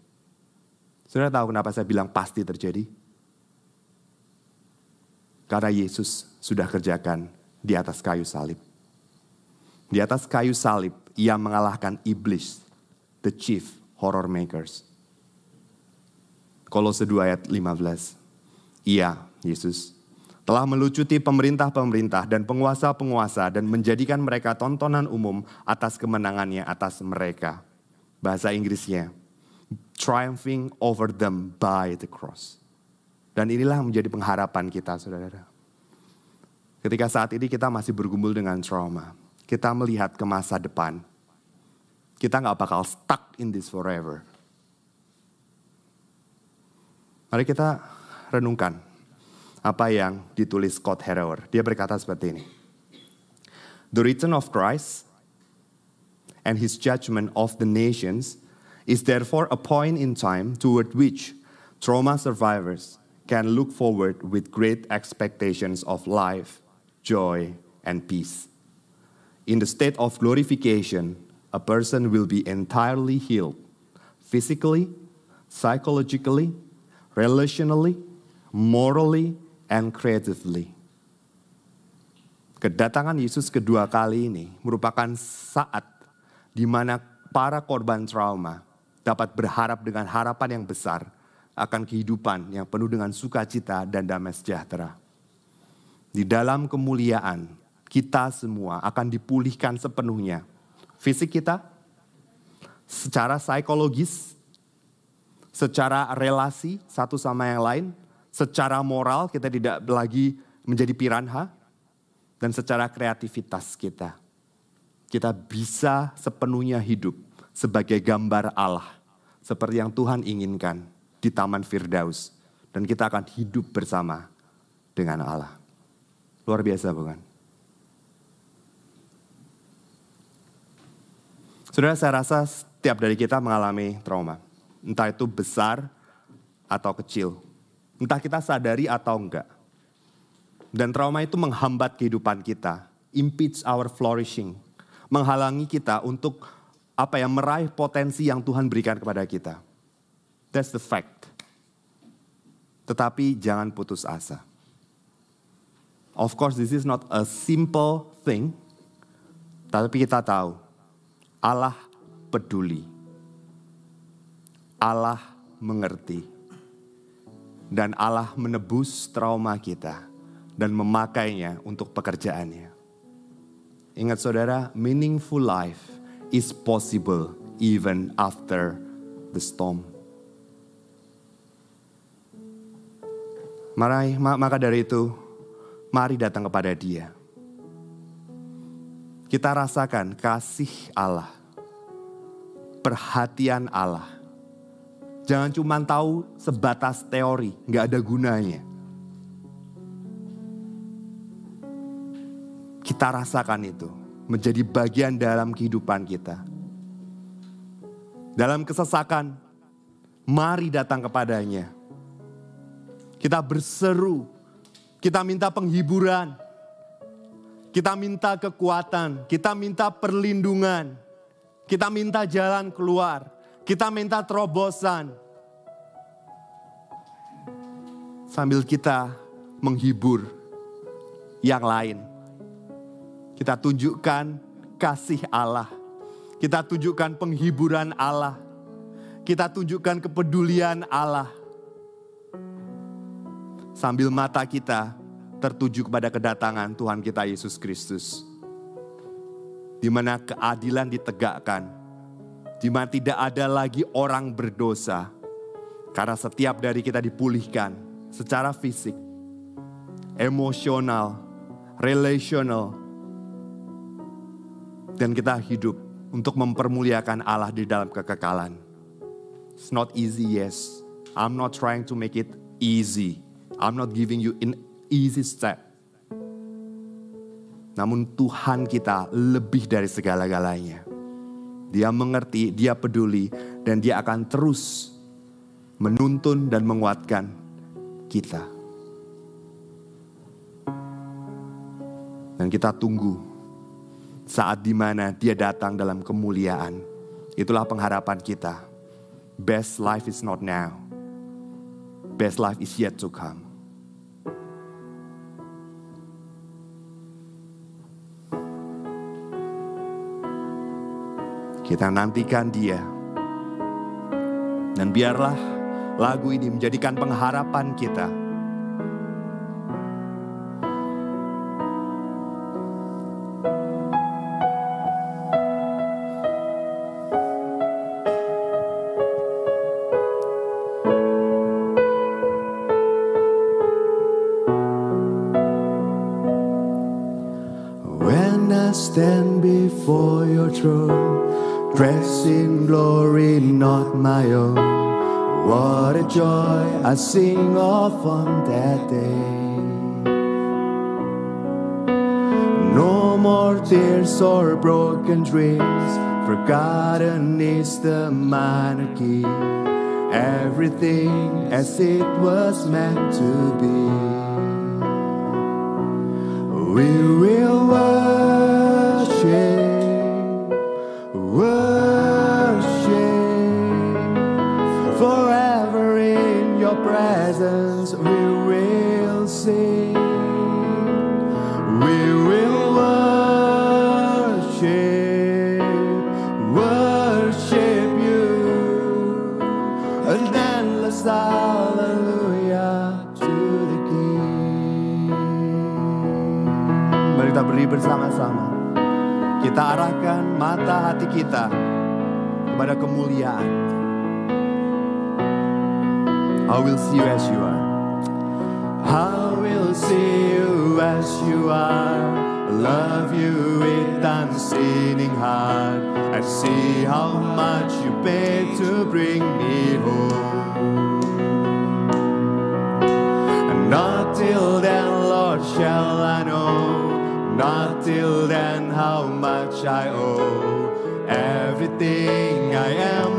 Saudara tahu kenapa saya bilang pasti terjadi? Karena Yesus sudah kerjakan di atas kayu salib. Di atas kayu salib, ia mengalahkan iblis, the chief horror makers. Kolose 2 ayat 15. Ia, Yesus, telah melucuti pemerintah-pemerintah dan penguasa-penguasa dan menjadikan mereka tontonan umum atas kemenangannya atas mereka. Bahasa Inggrisnya, triumphing over them by the cross. Dan inilah menjadi pengharapan kita, saudara. Ketika saat ini kita masih bergumul dengan trauma, kita melihat ke masa depan. Kita nggak bakal stuck in this forever. Mari kita renungkan apa yang ditulis Scott Harrower. Dia berkata seperti ini. The return of Christ and his judgment of the nations is therefore a point in time toward which trauma survivors can look forward with great expectations of life, joy, and peace. In the state of glorification, a person will be entirely healed physically, psychologically, relationally, morally, and creatively. Kedatangan Yesus kedua kali ini merupakan saat di mana para korban trauma dapat berharap dengan harapan yang besar akan kehidupan yang penuh dengan sukacita dan damai sejahtera. Di dalam kemuliaan, kita semua akan dipulihkan sepenuhnya. Fisik kita, secara psikologis, secara relasi satu sama yang lain, secara moral kita tidak lagi menjadi piranha, dan secara kreativitas kita. Kita bisa sepenuhnya hidup sebagai gambar Allah, seperti yang Tuhan inginkan di Taman Firdaus. Dan kita akan hidup bersama dengan Allah. Luar biasa bukan? Saudara saya rasa setiap dari kita mengalami trauma entah itu besar atau kecil, entah kita sadari atau enggak. Dan trauma itu menghambat kehidupan kita, impedes our flourishing, menghalangi kita untuk apa yang meraih potensi yang Tuhan berikan kepada kita. That's the fact. Tetapi jangan putus asa. Of course this is not a simple thing, tapi kita tahu Allah peduli Allah mengerti. Dan Allah menebus trauma kita dan memakainya untuk pekerjaannya. Ingat saudara, meaningful life is possible even after the storm. Mari, maka dari itu, mari datang kepada Dia. Kita rasakan kasih Allah, perhatian Allah, Jangan cuma tahu sebatas teori, nggak ada gunanya. Kita rasakan itu menjadi bagian dalam kehidupan kita. Dalam kesesakan, mari datang kepadanya. Kita berseru, kita minta penghiburan, kita minta kekuatan, kita minta perlindungan, kita minta jalan keluar. Kita minta terobosan. Sambil kita menghibur yang lain. Kita tunjukkan kasih Allah. Kita tunjukkan penghiburan Allah. Kita tunjukkan kepedulian Allah. Sambil mata kita tertuju kepada kedatangan Tuhan kita Yesus Kristus. Di mana keadilan ditegakkan di mana tidak ada lagi orang berdosa. Karena setiap dari kita dipulihkan secara fisik, emosional, relational, dan kita hidup untuk mempermuliakan Allah di dalam kekekalan. It's not easy, yes. I'm not trying to make it easy. I'm not giving you an easy step. Namun Tuhan kita lebih dari segala-galanya. Dia mengerti, dia peduli, dan dia akan terus menuntun dan menguatkan kita. Dan kita tunggu saat di mana dia datang dalam kemuliaan. Itulah pengharapan kita. Best life is not now. Best life is yet to come. Kita nantikan dia. Dan biarlah lagu ini menjadikan pengharapan kita. I sing of on that day. No more tears or broken dreams, forgotten is the monarchy. Everything as it was meant to be. We kita kepada kemuliaan. I will see you as you are. I will see you as you are. Love you with unsinning heart. And see how much you paid to bring me home. And not till then, Lord, shall I know. Not till then, how much I owe. Everything I am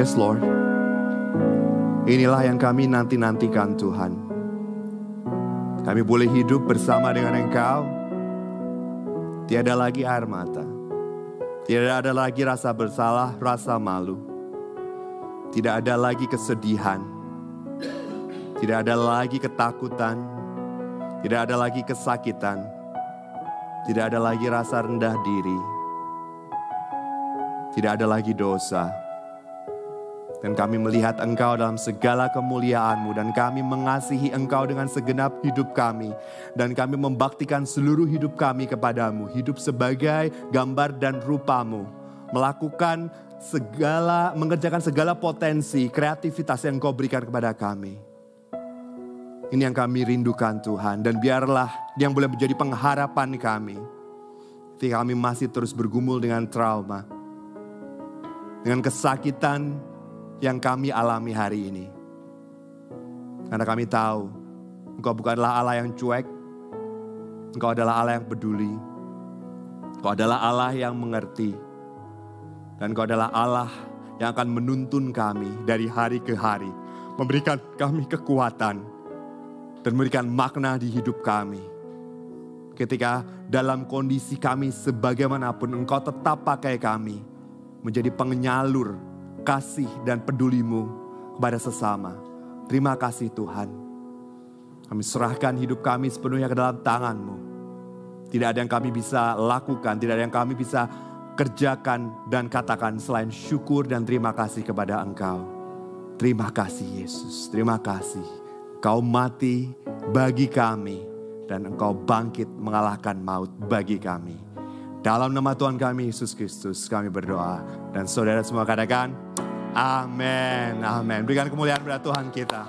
Yes Lord. Inilah yang kami nanti-nantikan Tuhan. Kami boleh hidup bersama dengan Engkau. Tiada lagi air mata. Tidak ada lagi rasa bersalah, rasa malu. Tidak ada lagi kesedihan. Tidak ada lagi ketakutan. Tidak ada lagi kesakitan. Tidak ada lagi rasa rendah diri. Tidak ada lagi dosa. Dan kami melihat Engkau dalam segala kemuliaan-Mu dan kami mengasihi Engkau dengan segenap hidup kami. Dan kami membaktikan seluruh hidup kami kepadamu. Hidup sebagai gambar dan rupamu. Melakukan segala, mengerjakan segala potensi, kreativitas yang Engkau berikan kepada kami. Ini yang kami rindukan Tuhan. Dan biarlah yang boleh menjadi pengharapan kami. Ketika kami masih terus bergumul dengan trauma. Dengan kesakitan, yang kami alami hari ini. Karena kami tahu Engkau bukanlah Allah yang cuek, Engkau adalah Allah yang peduli, Engkau adalah Allah yang mengerti, dan Engkau adalah Allah yang akan menuntun kami dari hari ke hari, memberikan kami kekuatan, dan memberikan makna di hidup kami. Ketika dalam kondisi kami sebagaimanapun, Engkau tetap pakai kami menjadi penyalur kasih dan pedulimu kepada sesama. Terima kasih Tuhan. Kami serahkan hidup kami sepenuhnya ke dalam tanganmu. Tidak ada yang kami bisa lakukan, tidak ada yang kami bisa kerjakan dan katakan selain syukur dan terima kasih kepada Engkau. Terima kasih Yesus, terima kasih. Kau mati bagi kami dan Engkau bangkit mengalahkan maut bagi kami. Dalam nama Tuhan kami Yesus Kristus kami berdoa. Dan saudara semua katakan, Amin, amin. Berikan kemuliaan pada Tuhan kita.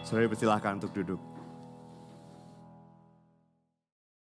Saudara persilahkan untuk duduk.